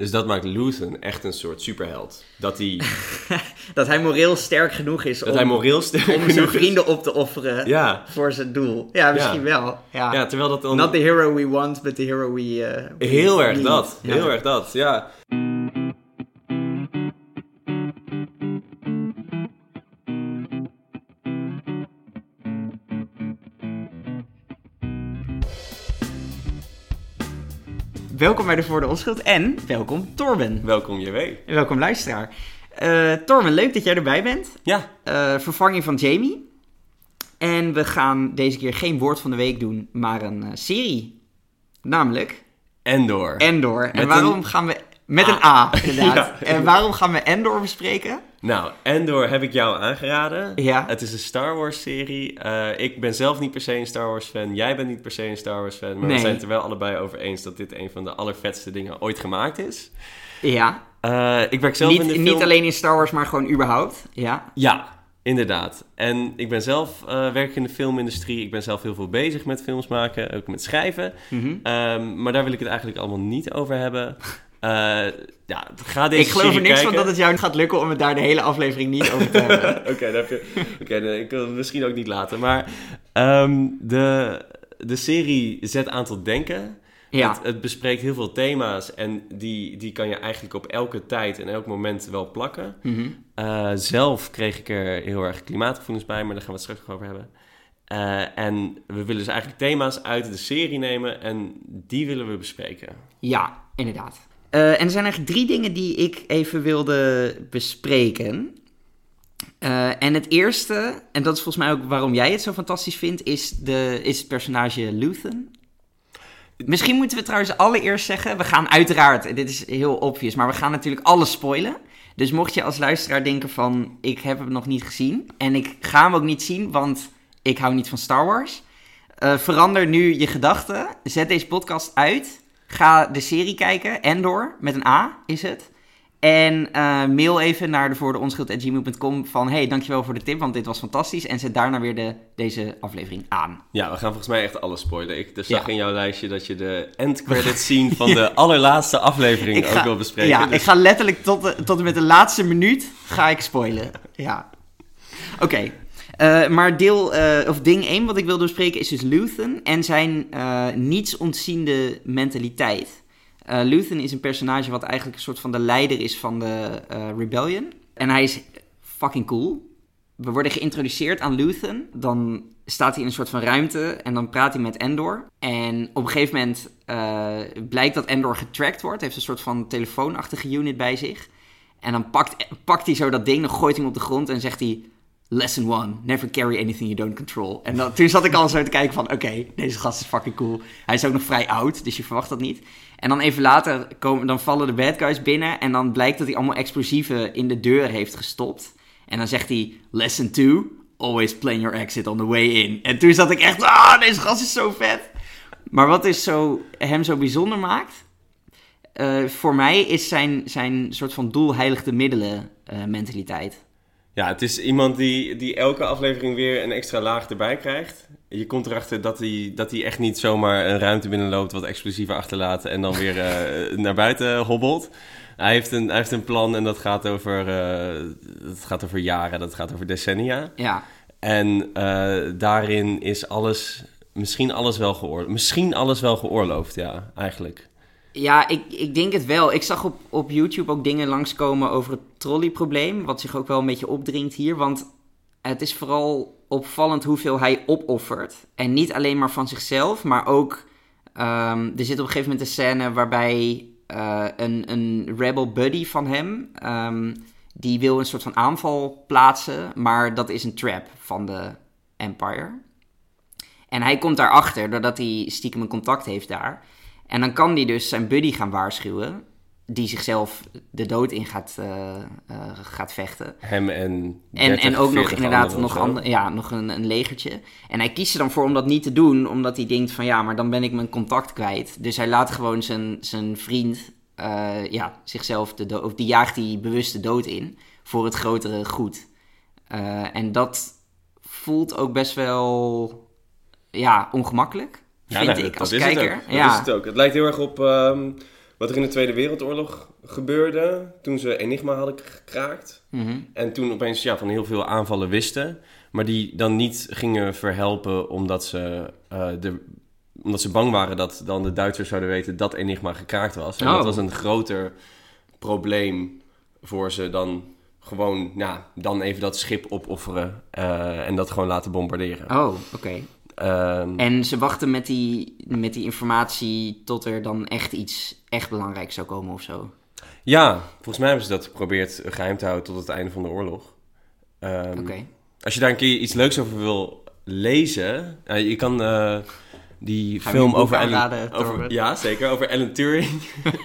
Dus dat maakt Luthen echt een soort superheld. Dat hij, Dat hij moreel sterk genoeg is dat om, hij moreel sterk om zijn is. vrienden op te offeren Ja, voor zijn doel. Ja, misschien wel. Ja. ja, terwijl dat dan... Not the hero we want, but the hero we... eh, we Heel erg need. dat. Heel erg dat, ja. Welkom bij de Voor de Onschuld en welkom Torben. Welkom JW. Welkom luisteraar. Eh Torben, leuk dat jij erbij bent. Ja, Eh, vervanging van Jamie. En we gaan deze keer geen woord van de week doen, maar een eh, serie. Namelijk Endor. Endor. En waarom een gaan we... Met een A, inderdaad. Ja. En waarom gaan we Endor bespreken? Nou, Endor heb ik jou aangeraden. Ja. Het is een Star Wars serie. Eh, ik ben zelf niet per se een Star Wars fan. Jij bent niet per se een Star Wars fan. Maar Nee. we zijn het er wel allebei over eens dat dit een van de allervetste dingen ooit gemaakt is. Ja. Eh, ik werk zelf in de Niet, film... niet alleen in Star Wars, maar gewoon überhaupt. Ja. Ja, inderdaad. En ik ben zelf eh werk in de filmindustrie. Ik ben zelf heel veel bezig met films maken, ook met schrijven. Mhm. Ehm, maar daar wil ik het eigenlijk allemaal niet over hebben. Ja, ga deze Ik geloof er niks van dat het jou gaat lukken om het daar de hele aflevering niet over te hebben. Oké, dan heb je... Oké, nee, ik wil het misschien ook niet laten. Maar ehm, de, de serie zet aan tot denken. Ja. Het, het bespreekt heel veel thema's en die, die kan je eigenlijk op elke tijd en elk moment wel plakken. Mhm. Eh, zelf kreeg ik er heel erg klimaatgevoelens bij, maar daar gaan we het straks nog over hebben. Eh, en we willen dus eigenlijk thema's uit de serie nemen en die willen we bespreken. Ja, inderdaad. Eh, en er zijn eigenlijk drie dingen die ik even wilde bespreken. Eh, en het eerste, en dat is volgens mij ook waarom jij het zo fantastisch vindt, is, de, is het personage Luthen. Misschien moeten we trouwens allereerst zeggen, we gaan uiteraard, dit is heel obvious, maar we gaan natuurlijk alles spoilen. Dus mocht je als luisteraar denken van, ik heb hem nog niet gezien en ik ga hem ook niet zien, want ik hou niet van Star Wars. eh, verander nu je gedachten, zet deze podcast uit, ga de serie kijken, Endor, met een A is het. En eh, mail even naar de voor de onschuld.gmail.com van... hey, dankjewel voor de tip, want dit was fantastisch. En zet daarna weer de, deze aflevering aan. Ja, we gaan volgens mij echt alles spoilen. Ik er zag in jouw lijstje dat je de end credits scene van de allerlaatste aflevering ook wil bespreken. Ja, Dus- ik ga letterlijk tot, de- tot en met de laatste minuut ga ik spoilen. Ja. Oké. Eh, maar deel, eh, of ding 1 wat ik wilde bespreken is dus Luthen en zijn eh niets ontziende mentaliteit. Luthen is een personage wat eigenlijk een soort van de leider is van de Rebellion. En hij is fucking cool. We worden geïntroduceerd aan Luthen. Dan staat hij in een soort van ruimte en dan praat hij met Endor. En op een gegeven moment blijkt dat Endor getracked wordt. Hij heeft een soort van telefoonachtige unit bij zich. En dan pakt, pakt hij zo dat ding, dan gooit hij hem op de grond en zegt hij... Lesson 1, never carry anything you don't control. En dan, toen zat ik al zo te kijken van, oké, deze gast is fucking cool. Hij is ook nog vrij oud, dus je verwacht dat niet. En dan even later komen, dan vallen de bad guys binnen en dan blijkt dat hij allemaal explosieven in de deur heeft gestopt. En dan zegt hij, lesson 2, always plan your exit on the way in. En toen zat ik echt, ah, deze gast is zo vet. Maar wat is zo, hem zo bijzonder maakt, eh, voor mij is zijn, zijn soort van doel heiligt de middelen eh, mentaliteit. Ja, het is iemand die, die elke aflevering weer een extra laag erbij krijgt. Je komt erachter dat hij, dat hij echt niet zomaar een ruimte binnenloopt, wat explosieven achterlaat en dan weer eh, naar buiten hobbelt. Hij heeft, een, hij heeft een plan en dat gaat over, eh, dat gaat over jaren, dat gaat over decennia. Ja, En eh, daarin is alles, misschien alles wel geoorloofd. Misschien alles wel geoorloofd, ja, eigenlijk. Ja, ik, ik denk het wel. Ik zag op, op YouTube ook dingen langskomen over het trolleyprobleem. Wat zich ook wel een beetje opdringt hier. Want het is vooral opvallend hoeveel hij opoffert. En niet alleen maar van zichzelf, maar ook... ehm, er zit op een gegeven moment een scène waarbij eh, een, een rebel buddy van hem... ehm, die wil een soort van aanval plaatsen, maar dat is een trap van de Empire. En hij komt daarachter doordat hij stiekem een contact heeft daar. En dan kan hij dus zijn buddy gaan waarschuwen, die zichzelf de dood in gaat, eh, eh, gaat vechten. Hem en. En, 30, en ook nog 40 inderdaad nog, ander, ja, nog een, een legertje. En hij kiest er dan voor om dat niet te doen, omdat hij denkt van ja, maar dan ben ik mijn contact kwijt. Dus hij laat gewoon zijn, zijn vriend, eh, ja, zichzelf, de dood, of die jaagt hij bewust de dood in voor het grotere goed. En dat voelt ook best wel, ja, ongemakkelijk, vind ik dat als is het kijker. ook. Dat ja. is het ook. Het lijkt heel erg op. ehm, wat er in de Tweede Wereldoorlog gebeurde toen ze Enigma hadden gekraakt. Mhm. En toen opeens ja, van heel veel aanvallen wisten. Maar die dan niet gingen verhelpen omdat ze, eh, de, omdat ze bang waren dat dan de Duitsers zouden weten dat Enigma gekraakt was. En Oh. dat was een groter probleem voor ze dan gewoon ja, dan even dat schip opofferen eh, en dat gewoon laten bombarderen. Oh, oké. Ehm, En ze wachten met die, met die informatie tot er dan echt iets echt belangrijks zou komen of zo. ja, volgens mij hebben ze dat geprobeerd geheim te houden tot het einde van de oorlog. Ehm, Oké. Als je daar een keer iets leuks over wil lezen, eh, je kan eh, die Gaan film over over, ja zeker over Alan Turing,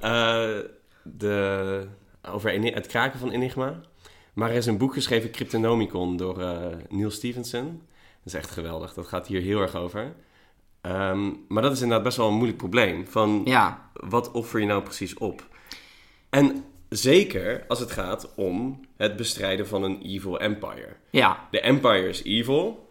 Eh, de, over het kraken van Enigma. Maar er is een boek geschreven, Cryptonomicon, door eh, Neil Stephenson. Dat is echt geweldig. Dat gaat hier heel erg over. Ehm, maar dat is inderdaad best wel een moeilijk probleem. Van Ja, wat offer je nou precies op? En zeker als het gaat om het bestrijden van een evil empire. ja, De empire is evil,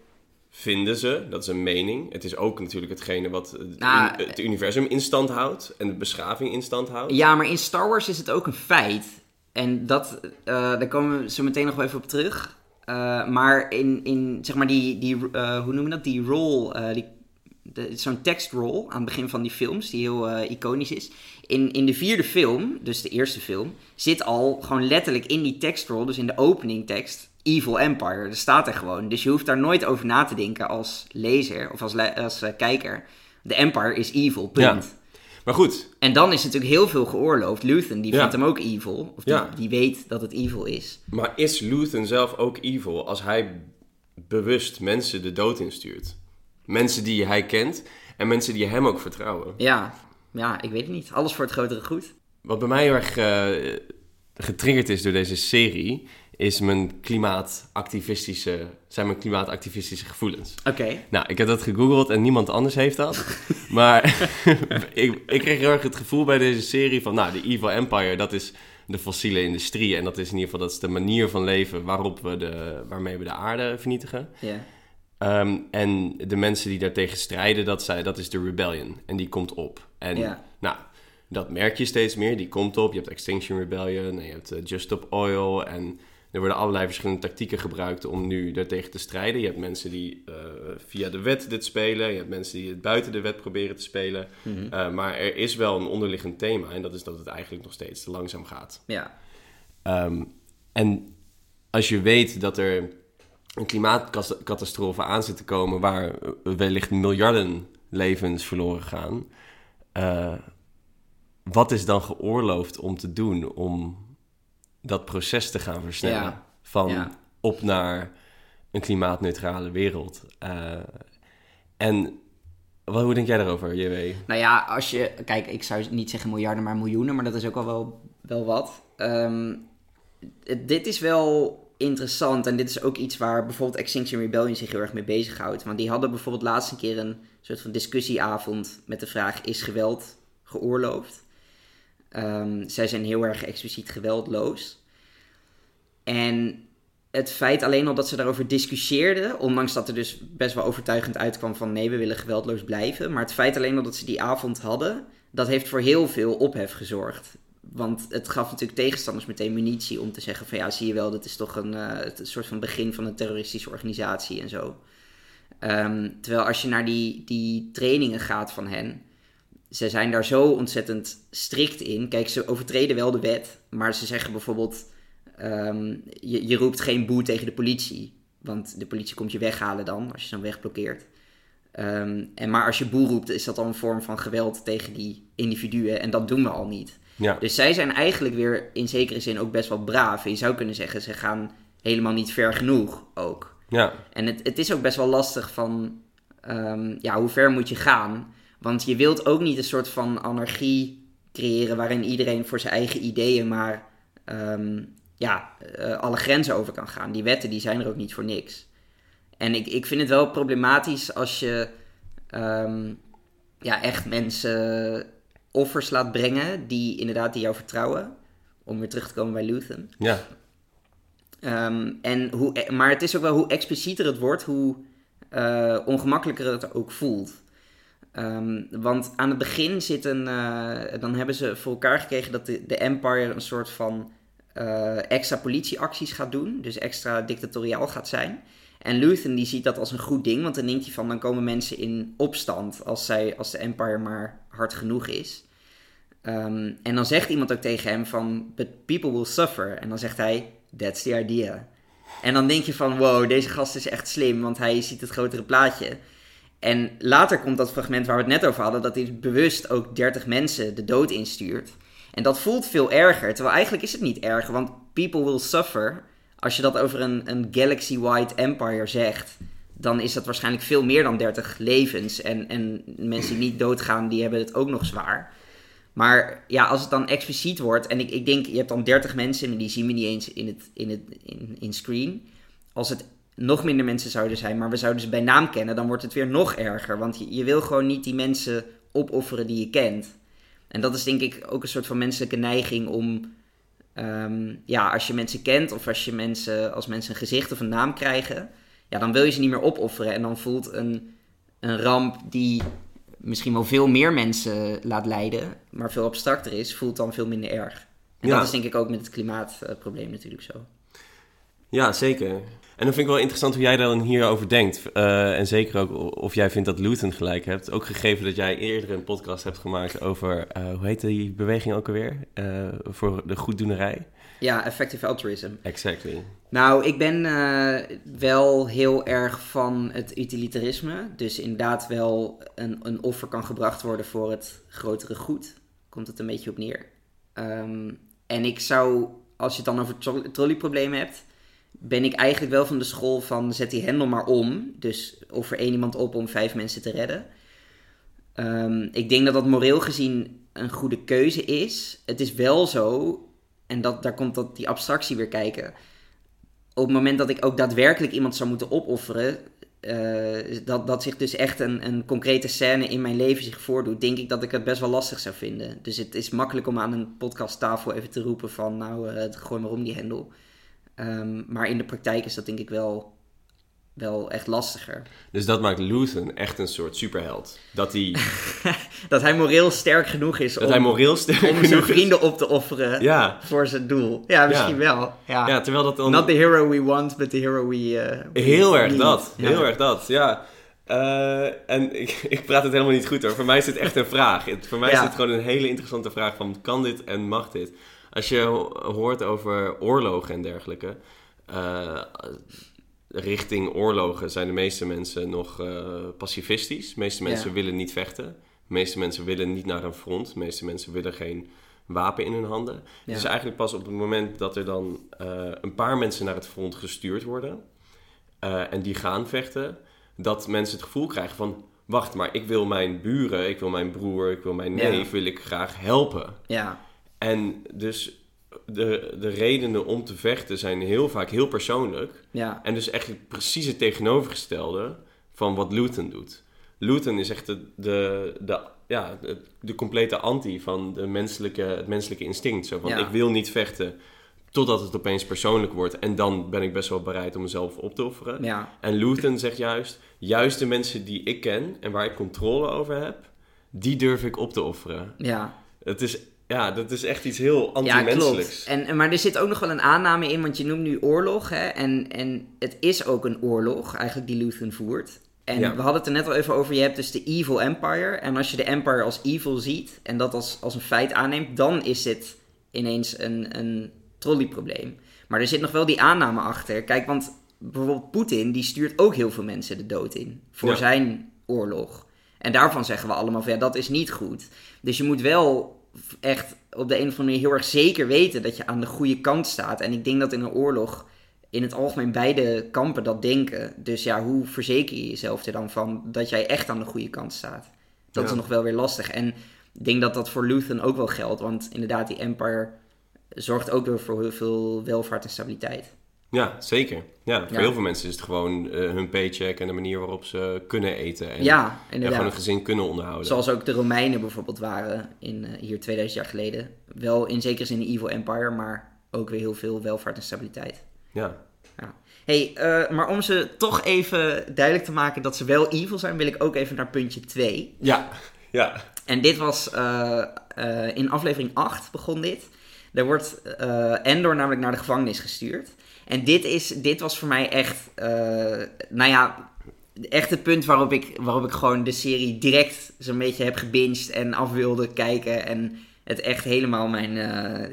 vinden ze. Dat is een mening. Het is ook natuurlijk hetgene wat het, Nou, het universum in stand houdt en de beschaving in stand houdt. ja, maar in Star Wars is het ook een feit. En dat, eh, daar komen we zo meteen nog wel even op terug. Eh, maar in, in, zeg maar, die, die eh, hoe noem je dat? Die rol, de- zo'n tekstrol aan het begin van die films, die heel iconisch is. In, in de vierde film, dus de eerste film, zit al gewoon letterlijk in die tekstrol, dus in de openingtekst, Evil Empire. Dat staat er gewoon. Dus je hoeft daar nooit over na te denken als lezer of als, als kijker. De Empire is evil, punt. Maar goed, En dan is natuurlijk heel veel geoorloofd. Luthen, die Ja. vindt hem ook evil. Of die, Ja. die weet dat het evil is. maar is Luthen zelf ook evil als hij bewust mensen de dood instuurt? Mensen die hij kent en mensen die hem ook vertrouwen. Ja, ja, ik weet het niet. Alles voor het grotere goed. Wat bij mij heel erg eh, getriggerd is door deze serie, is mijn klimaatactivistische, zijn mijn klimaatactivistische gevoelens. Oké. Nou, ik heb dat gegoogeld en niemand anders heeft dat. maar ik, ik kreeg heel erg het gevoel bij deze serie van, nou, de Evil Empire, dat is de fossiele industrie. En dat is in ieder geval dat is de manier van leven waarop we de, waarmee we de aarde vernietigen. Ja. Ehm, en de mensen die daartegen strijden, dat, zij, dat is de rebellion. En die komt op. En Ja. nou, dat merk je steeds meer. Die komt op. Je hebt Extinction Rebellion en je hebt eh, Just Stop Oil. En er worden allerlei verschillende tactieken gebruikt om nu daartegen te strijden. Je hebt mensen die eh, via de wet dit spelen. Je hebt mensen die het buiten de wet proberen te spelen. Mhm. Eh, maar er is wel een onderliggend thema. En dat is dat het eigenlijk nog steeds te langzaam gaat. Ja. Ehm, en als je weet dat er een klimaatcatastrofe aan zit te komen waar wellicht miljarden levens verloren gaan, eh, wat is dan geoorloofd om te doen om dat proces te gaan versnellen? Ja. Van Ja. op naar een klimaatneutrale wereld. Eh, en wat, hoe denk jij daarover, JW? Nou ja, als je... Kijk, ik zou niet zeggen miljarden, maar miljoenen. Maar dat is ook al wel, wel wat. Ehm, dit is wel interessant. En dit is ook iets waar bijvoorbeeld Extinction Rebellion zich heel erg mee bezighoudt. Want die hadden bijvoorbeeld laatst een keer een soort van discussieavond... met de vraag, is geweld geoorloofd? Ehm, zij zijn heel erg expliciet geweldloos. En het feit alleen al dat ze daarover discussieerden, ondanks dat er dus best wel overtuigend uitkwam van nee, we willen geweldloos blijven. Maar het feit alleen al dat ze die avond hadden, dat heeft voor heel veel ophef gezorgd. Want het gaf natuurlijk tegenstanders meteen munitie om te zeggen van ja, zie je wel, dat is toch een, eh, een soort van begin van een terroristische organisatie en zo. Ehm, terwijl als je naar die, die trainingen gaat van hen, ze zijn daar zo ontzettend strikt in. Kijk, ze overtreden wel de wet, maar ze zeggen bijvoorbeeld, ehm, je, je roept geen boe tegen de politie. Want de politie komt je weghalen dan, als je zo'n weg blokkeert. Ehm, en maar als je boe roept, is dat al een vorm van geweld tegen die individuen. En dat doen we al niet. Ja, Dus zij zijn eigenlijk weer in zekere zin ook best wel braaf. En je zou kunnen zeggen, ze gaan helemaal niet ver genoeg ook. ja, En het, het is ook best wel lastig van, ehm, ja, hoe ver moet je gaan? Want je wilt ook niet een soort van anarchie creëren waarin iedereen voor zijn eigen ideeën maar, ehm, ja, eh, alle grenzen over kan gaan. Die wetten, die zijn er ook niet voor niks. En ik, ik vind het wel problematisch als je, ehm, ja, echt mensen offers laat brengen die inderdaad die jou vertrouwen. Om weer terug te komen bij Luthen. ja. Ehm, en hoe, maar het is ook wel hoe explicieter het wordt, hoe eh, ongemakkelijker het ook voelt. Ehm, want aan het begin zit een, eh, dan hebben ze voor elkaar gekregen dat de, de Empire een soort van eh, extra politieacties gaat doen. Dus extra dictatoriaal gaat zijn. En Luthen die ziet dat als een goed ding, want dan denkt hij van dan komen mensen in opstand als, zij, als de Empire maar hard genoeg is. Ehm, en dan zegt iemand ook tegen hem van, but people will suffer. En dan zegt hij, that's the idea. En dan denk je van, wow, deze gast is echt slim, want hij ziet het grotere plaatje. En later komt dat fragment waar we het net over hadden, dat hij bewust ook 30 mensen de dood instuurt. En dat voelt veel erger, terwijl eigenlijk is het niet erger, want people will suffer. Als je dat over een, een galaxy-wide empire zegt, dan is dat waarschijnlijk veel meer dan 30 levens. En, en mensen die niet doodgaan, die hebben het ook nog zwaar. Maar ja, als het dan expliciet wordt, en ik, ik denk, je hebt dan 30 mensen en die zien we niet eens in, het, in, het, in, in screen. Als het nog minder mensen zouden zijn, maar we zouden ze bij naam kennen, dan wordt het weer nog erger. Want je, je wil gewoon niet die mensen opofferen die je kent. En dat is denk ik ook een soort van menselijke neiging om, ehm, ja, als je mensen kent of als, je mensen, als mensen een gezicht of een naam krijgen, ja, dan wil je ze niet meer opofferen. En dan voelt een, een ramp die misschien wel veel meer mensen laat lijden, maar veel abstracter is, voelt dan veel minder erg. En Ja. dat is denk ik ook met het klimaatprobleem natuurlijk zo. Ja, zeker. En dan vind ik wel interessant hoe jij dan hierover denkt. Eh, en zeker ook of jij vindt dat Luton gelijk hebt. Ook gegeven dat jij eerder een podcast hebt gemaakt over, eh, hoe heet die beweging ook alweer? Eh, voor de goeddoenerij. Ja, effective altruism. Exactly. Nou, ik ben wel heel erg van het utilitarisme. Dus inderdaad wel een, een offer kan gebracht worden voor het grotere goed. Komt het een beetje op neer. Ehm, en ik zou, als je het dan over tro- trolleyproblemen hebt, ben ik eigenlijk wel van de school van zet die hendel maar om. Dus offer één iemand op om vijf mensen te redden. Ehm, ik denk dat dat moreel gezien een goede keuze is. Het is wel zo, en dat, daar komt dat, die abstractie weer kijken op het moment dat ik ook daadwerkelijk iemand zou moeten opofferen, eh, dat, dat zich dus echt een, een concrete scène in mijn leven zich voordoet, denk ik dat ik het best wel lastig zou vinden. Dus het is makkelijk om aan een podcasttafel even te roepen van, nou, eh, gooi maar om die hendel. Ehm, maar in de praktijk is dat denk ik wel, wel echt lastiger. Dus dat maakt Luton echt een soort superheld. Dat hij, Dat hij moreel sterk genoeg is dat om, hij moreel sterk om zijn is. vrienden op te offeren Ja, voor zijn doel. Ja, misschien wel. Ja. ja, terwijl dat dan... Not the hero we want, but the hero we... eh, we Heel erg need. dat, heel erg dat, ja. Eh, en ik, ik praat het helemaal niet goed hoor. Voor mij is dit echt een vraag. Voor mij is dit gewoon een hele interessante vraag van kan dit en mag dit? Als je ho- hoort over oorlogen en dergelijke, eh, richting oorlogen zijn de meeste mensen nog eh, pacifistisch. De meeste mensen Ja. willen niet vechten. De meeste mensen willen niet naar een front. De meeste mensen willen geen wapen in hun handen. Ja. Het is eigenlijk pas op het moment dat er dan eh, een paar mensen naar het front gestuurd worden en die gaan vechten, dat mensen het gevoel krijgen van, wacht, maar ik wil mijn buren, ik wil mijn broer, ik wil mijn Ja. neef, wil ik graag helpen. Ja, En dus de, de redenen om te vechten zijn heel vaak heel persoonlijk. ja, En dus echt precies het tegenovergestelde van wat Luton doet. Luton is echt de, de, de, ja, de, de complete anti van de menselijke, het menselijke instinct. Zo van, Ja. ik wil niet vechten totdat het opeens persoonlijk wordt. En dan ben ik best wel bereid om mezelf op te offeren. ja. En Luton zegt juist, juist de mensen die ik ken en waar ik controle over heb, die durf ik op te offeren. ja. Het is, ja, dat is echt iets heel Ja, anti-menselijks. klopt. En, en- maar er zit ook nog wel een aanname in, want je noemt nu oorlog. Hè? En, en het is ook een oorlog, eigenlijk, die Luthen voert. En Ja. we hadden het er net al even over, je hebt dus de Evil Empire. En als je de Empire als evil ziet en dat als, als een feit aanneemt, dan is dit ineens een, een trolleyprobleem. Maar er zit nog wel die aanname achter. Kijk, want bijvoorbeeld Poetin, die stuurt ook heel veel mensen de dood in. Voor Ja. zijn oorlog. En daarvan zeggen we allemaal van ja, dat is niet goed. Dus je moet wel echt op de een of andere manier heel erg zeker weten dat je aan de goede kant staat. En ik denk dat in een oorlog in het algemeen beide kampen dat denken. Dus ja, hoe verzeker je jezelf er dan van dat jij echt aan de goede kant staat? Dat Ja. is nog wel weer lastig. En ik denk dat dat voor Luthen ook wel geldt. Want inderdaad, die Empire zorgt ook weer voor heel veel welvaart en stabiliteit. Ja, zeker. Ja, voor Ja. heel veel mensen is het gewoon eh, hun paycheck en de manier waarop ze kunnen eten. En, ja, en gewoon een gezin kunnen onderhouden. Zoals ook de Romeinen bijvoorbeeld waren in, eh, hier 2000 jaar geleden. Wel in zekere zin een evil empire, maar ook weer heel veel welvaart en stabiliteit. Ja. ja. Hey, eh, maar om ze toch even duidelijk te maken dat ze wel evil zijn, wil ik ook even naar puntje 2. Ja, ja. En dit was in aflevering 8 begon dit. Er wordt Endor namelijk naar de gevangenis gestuurd. En dit, is, dit was voor mij echt, nou ja, echt het punt waarop ik, waarop ik gewoon de serie direct zo'n beetje heb gebinged en af wilde kijken. En het echt helemaal mijn,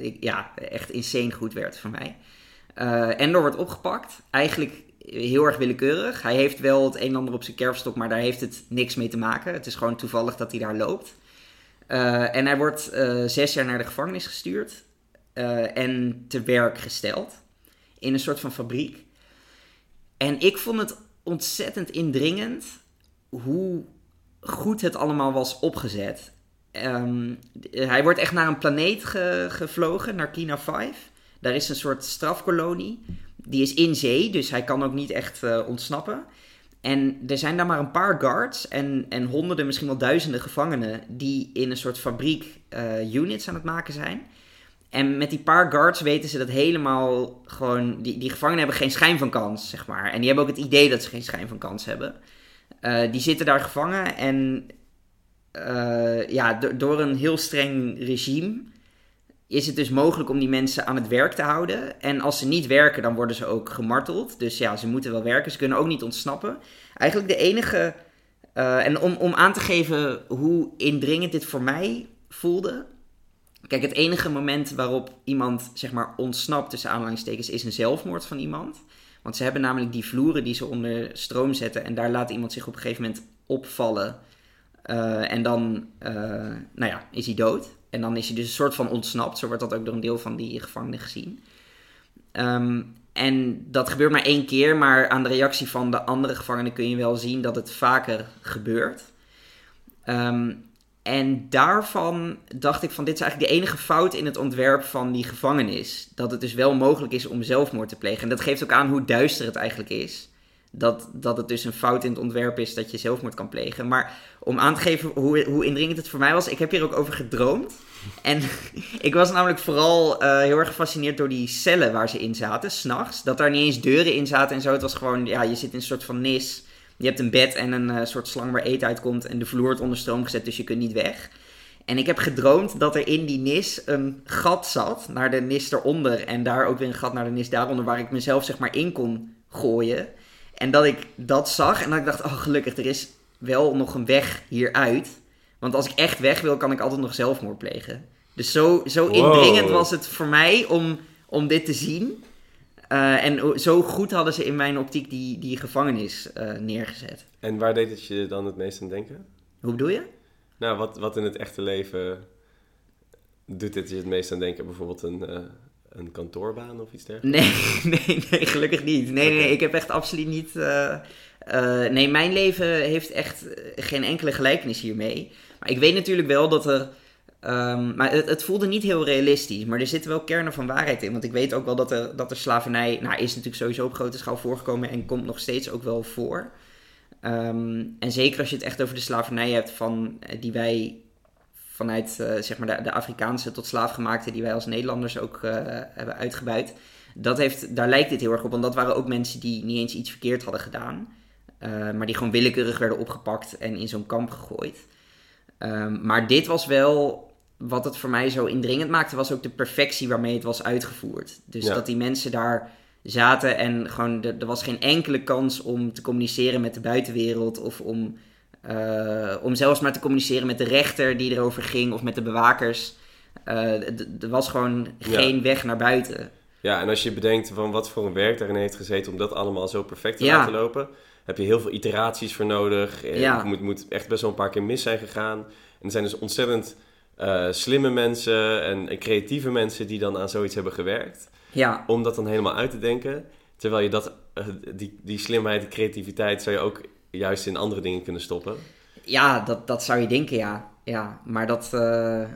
ik, ja, echt insane goed werd voor mij. Uh, Endor wordt opgepakt. Eigenlijk heel erg willekeurig. Hij heeft wel het een en ander op zijn kerfstok, maar daar heeft het niks mee te maken. Het is gewoon toevallig dat hij daar loopt. En hij wordt zes jaar naar de gevangenis gestuurd en te werk gesteld in een soort van fabriek. En ik vond het ontzettend indringend hoe goed het allemaal was opgezet. Um, hij wordt echt naar een planeet ge gevlogen, naar Kina 5. Daar is een soort strafkolonie. Die is in zee, dus hij kan ook niet echt uh, ontsnappen. En er zijn daar maar een paar guards en, en honderden, misschien wel duizenden gevangenen die in een soort fabriek uh, units aan het maken zijn. En met die paar guards weten ze dat helemaal gewoon. Die, die gevangenen hebben geen schijn van kans, zeg maar. En die hebben ook het idee dat ze geen schijn van kans hebben. Uh, die zitten daar gevangen en ja, door een heel streng regime is het dus mogelijk om die mensen aan het werk te houden. En als ze niet werken, dan worden ze ook gemarteld. Dus ja, ze moeten wel werken. Ze kunnen ook niet ontsnappen. Eigenlijk de enige. Uh, en om, om aan te geven hoe indringend dit voor mij voelde. Kijk, het enige moment waarop iemand zeg maar ontsnapt tussen aanhalingstekens is een zelfmoord van iemand. Want ze hebben namelijk die vloeren die ze onder stroom zetten. En daar laat iemand zich op een gegeven moment opvallen. Uh, en dan uh, nou ja, is hij dood. En dan is hij dus een soort van ontsnapt. Zo wordt dat ook door een deel van die gevangenen gezien. Um, en dat gebeurt maar één keer, maar aan de reactie van de andere gevangenen kun je wel zien dat het vaker gebeurt. Um, en daarvan dacht ik van dit is eigenlijk de enige fout in het ontwerp van die gevangenis. Dat het dus wel mogelijk is om zelfmoord te plegen. En dat geeft ook aan hoe duister het eigenlijk is dat, dat het dus een fout in het ontwerp is dat je zelfmoord kan plegen. Maar om aan te geven hoe, hoe indringend het voor mij was, ik heb hier ook over gedroomd. En ik was namelijk vooral uh, heel erg gefascineerd door die cellen waar ze in zaten, s'nachts. Dat daar niet eens deuren in zaten en zo. Het was gewoon, ja, je zit in een soort van nis. Je hebt een bed en een uh, soort slang waar eten uitkomt. En de vloer wordt onder stroom gezet, dus je kunt niet weg. En ik heb gedroomd dat er in die nis een gat zat naar de nis eronder. En daar ook weer een gat naar de nis daaronder, waar ik mezelf zeg maar in kon gooien. En dat ik dat zag en dat ik dacht, oh gelukkig, er is wel nog een weg hieruit. Want als ik echt weg wil, kan ik altijd nog zelfmoord plegen. Dus zo, zo indringend was het voor mij om, om dit te zien. Uh, en zo goed hadden ze in mijn optiek die, die gevangenis uh, neergezet. En waar deed het je dan het meest aan denken? Hoe bedoel je? Nou, wat, wat in het echte leven doet dit je het meest aan denken? Bijvoorbeeld een, uh, een kantoorbaan of iets dergelijks? Nee, nee, nee, gelukkig niet. Nee, okay. nee, ik heb echt absoluut niet. Nee, mijn leven heeft echt geen enkele gelijkenis hiermee. Maar ik weet natuurlijk wel dat er. Um, maar het, het, voelde niet heel realistisch. Maar er zitten wel kernen van waarheid in. Want ik weet ook wel dat er, dat er slavernij. Nou, is natuurlijk sowieso op grote schaal voorgekomen. En komt nog steeds ook wel voor. Um, en zeker als je het echt over de slavernij hebt van, die wij vanuit uh, zeg maar de, Afrikaanse tot slaafgemaakte die wij als Nederlanders ook uh, hebben uitgebuit. Dat heeft, daar lijkt dit heel erg op, want dat waren ook mensen die niet eens iets verkeerd hadden gedaan. Maar die gewoon willekeurig werden opgepakt en in zo'n kamp gegooid. Um, maar dit was wel, wat het voor mij zo indringend maakte, was ook de perfectie waarmee het was uitgevoerd. Dus ja. dat die mensen daar zaten en gewoon, er was geen enkele kans om te communiceren met de buitenwereld of om uh, om zelfs maar te communiceren met de rechter die erover ging of met de bewakers. Uh, er was gewoon geen ja. weg naar buiten. Ja, en als je bedenkt van wat voor een werk daarin heeft gezeten om dat allemaal zo perfect te ja. laten lopen, heb je heel veel iteraties voor nodig. Ja. Het moet, moet, echt best wel een paar keer mis zijn gegaan. En er zijn dus ontzettend uh, slimme mensen en, en, creatieve mensen die dan aan zoiets hebben gewerkt. Ja. Om dat dan helemaal uit te denken. Terwijl je dat, die, die slimheid, die creativiteit zou je ook juist in andere dingen kunnen stoppen. Ja, dat, dat zou je denken, ja. Ja, maar dat... Uh, ja.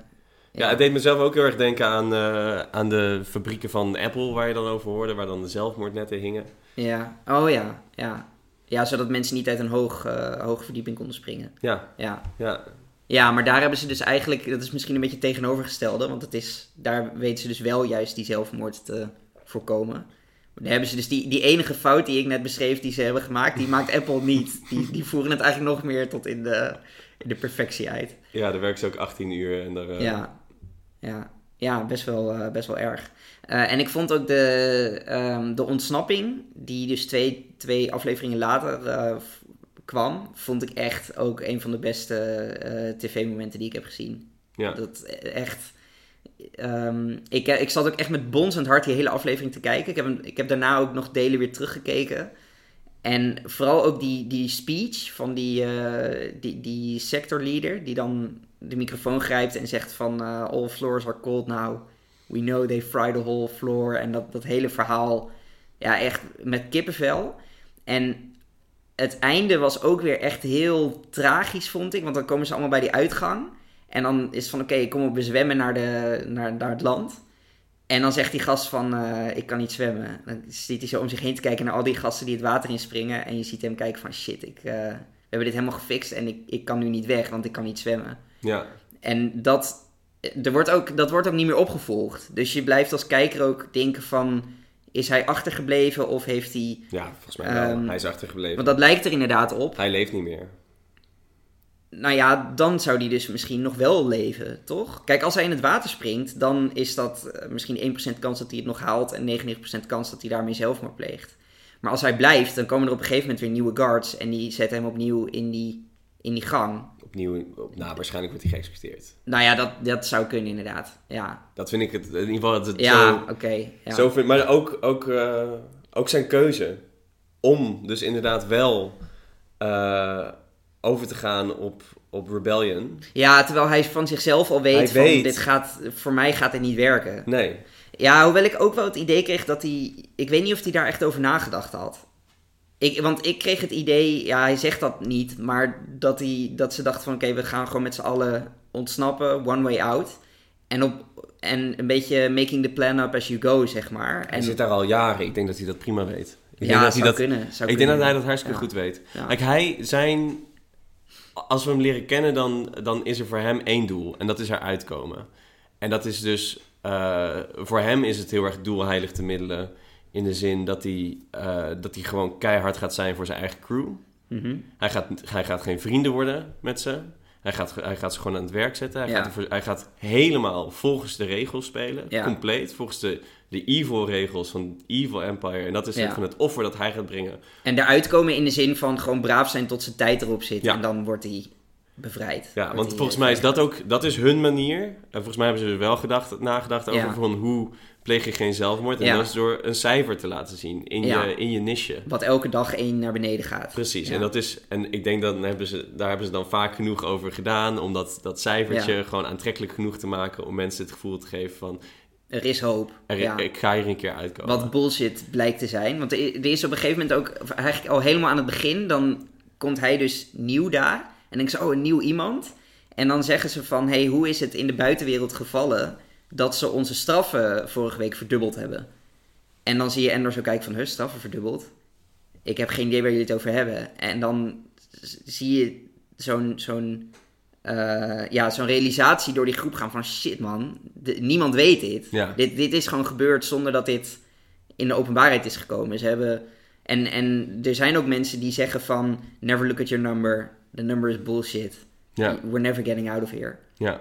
ja. het deed mezelf ook heel erg denken aan, uh, aan de fabrieken van Apple, waar je dan over hoorde, waar dan de zelfmoordnetten hingen. Ja, oh ja, ja. Ja, zodat mensen niet uit een hoog, uh, hoge verdieping konden springen. Ja. ja. Ja. Ja, maar daar hebben ze dus eigenlijk, dat is misschien een beetje tegenovergestelde, want het is, daar weten ze dus wel juist die zelfmoord te voorkomen. Dan hebben ze dus die, die enige fout die ik net beschreef, die ze hebben gemaakt, die maakt Apple niet. Die, die voeren het eigenlijk nog meer tot in de, in de perfectie uit. Ja, daar werken ze ook 18 uur en daar... eh, Ja, ja. ja best, wel, eh, best wel erg. Eh, en ik vond ook de, ehm, de ontsnapping, die dus twee, twee afleveringen later kwam, vond ik echt ook een van de beste eh, tv-momenten die ik heb gezien. ja. Dat echt. ehm, ik, ik zat ook echt met bonzend hart die hele aflevering te kijken. Ik heb, hem- ik heb daarna ook nog delen weer teruggekeken. En vooral ook die, die speech van die, eh, die, die sectorleader, die dan de microfoon grijpt en zegt van eh, all floors are cold now. We know they fry the whole floor. En dat, dat hele verhaal, ja, echt met kippenvel. En het einde was ook weer echt heel tragisch, vond ik. Want dan komen ze allemaal bij die uitgang. En dan is het van, oké, ik kom op zwemmen naar, de, naar, naar het land. En dan zegt die gast van, eh, ik kan niet zwemmen. Dan ziet hij zo om zich heen te kijken naar al die gasten die het water inspringen. En je ziet hem kijken van, shit, ik, eh, we hebben dit helemaal gefixt en ik, ik kan nu niet weg, want ik kan niet zwemmen. ja. En dat, er wordt ook, dat wordt ook niet meer opgevolgd. Dus je blijft als kijker ook denken van, is hij achtergebleven of heeft hij... Ja, volgens mij wel. Ehm, hij is achtergebleven. Want dat lijkt er inderdaad op. Hij leeft niet meer. Nou ja, dan zou die dus misschien nog wel leven, toch? Kijk, als hij in het water springt, dan is dat eh, misschien 1% kans dat hij het nog haalt en 99% kans dat hij daarmee zelfmoord pleegt. Maar als hij blijft, dan komen er op een gegeven moment weer nieuwe guards en die zetten hem opnieuw in die, in die gang. Opnieuw, op, nou, waarschijnlijk wordt hij geëxecuteerd. Nou ja, dat, dat zou kunnen inderdaad. Ja, Dat vind ik het, in ieder geval, dat het ja zo, oké. ja. zo vind, maar ook, ook, eh, ook zijn keuze om dus inderdaad wel eh, over te gaan op, op Rebellion. ja, terwijl hij van zichzelf al weet Hij van, weet. dit gaat, voor mij gaat dit niet werken. Nee, Ja, hoewel ik ook wel het idee kreeg dat hij... Ik weet niet of hij daar echt over nagedacht had. Ik, want ik kreeg het idee, ja, hij zegt dat niet, maar dat, hij, dat ze dachten van... Oké, we gaan gewoon met z'n allen ontsnappen, one way out. En, op, en een beetje making the plan up as you go, zeg maar. hij En zit daar al jaren. Ik denk dat hij dat prima weet. Ik ja, denk dat zou hij dat, kunnen. Zou ik denk dat hij dat hartstikke Ja. goed weet. Ja. Kijk, hij zijn... Als we hem leren kennen, dan, dan is er voor hem één doel. En dat is eruit komen. En dat is dus... eh, voor hem is het heel erg doel heilig te middelen. In de zin dat hij, eh, dat hij gewoon keihard gaat zijn voor zijn eigen crew. Mhm. Hij gaat, hij gaat geen vrienden worden met ze. Hij gaat, hij gaat ze gewoon aan het werk zetten. Hij, Ja. gaat, ervoor- hij gaat helemaal volgens de regels spelen. Ja. Compleet. Volgens de, de evil regels van Evil Empire. En dat is Ja. van het offer dat hij gaat brengen. En eruit komen in de zin van gewoon braaf zijn tot zijn tijd erop zit. En dan wordt hij bevrijd. Ja, want volgens eh, mij is dat ook dat is hun manier. En volgens mij hebben ze wel gedacht, nagedacht over Ja. van hoe pleeg je geen zelfmoord. En Ja. dat is door een cijfer te laten zien in, Ja. je, in je niche. Wat elke dag één naar beneden gaat. Precies, en, dat is, en ik denk dat hebben ze, daar hebben ze dan vaak genoeg over gedaan. Om dat, dat cijfertje gewoon aantrekkelijk genoeg te maken. Om mensen het gevoel te geven van, Er is hoop. er, ja. ik ga hier een keer uitkomen. Wat bullshit blijkt te zijn. Want er is op een gegeven moment ook, eigenlijk al helemaal aan het begin, dan komt hij dus nieuw daar. En denkt ze, oh, een nieuw iemand. En dan zeggen ze van, hey, hoe is het in de buitenwereld gevallen dat ze onze straffen vorige week verdubbeld hebben? En dan zie je Endor zo kijken van, huh, straffen verdubbeld? Ik heb geen idee waar jullie het over hebben. En dan zie je zo'n zo'n eh, ja, zo'n realisatie door die groep gaan van, shit man, de- niemand weet dit. Ja. Dit, dit is gewoon gebeurd zonder dat dit in de openbaarheid is gekomen. Ze hebben... En, en er zijn ook mensen die zeggen van... Never look at your number. The number is bullshit. Ja, We're never getting out of here. ja.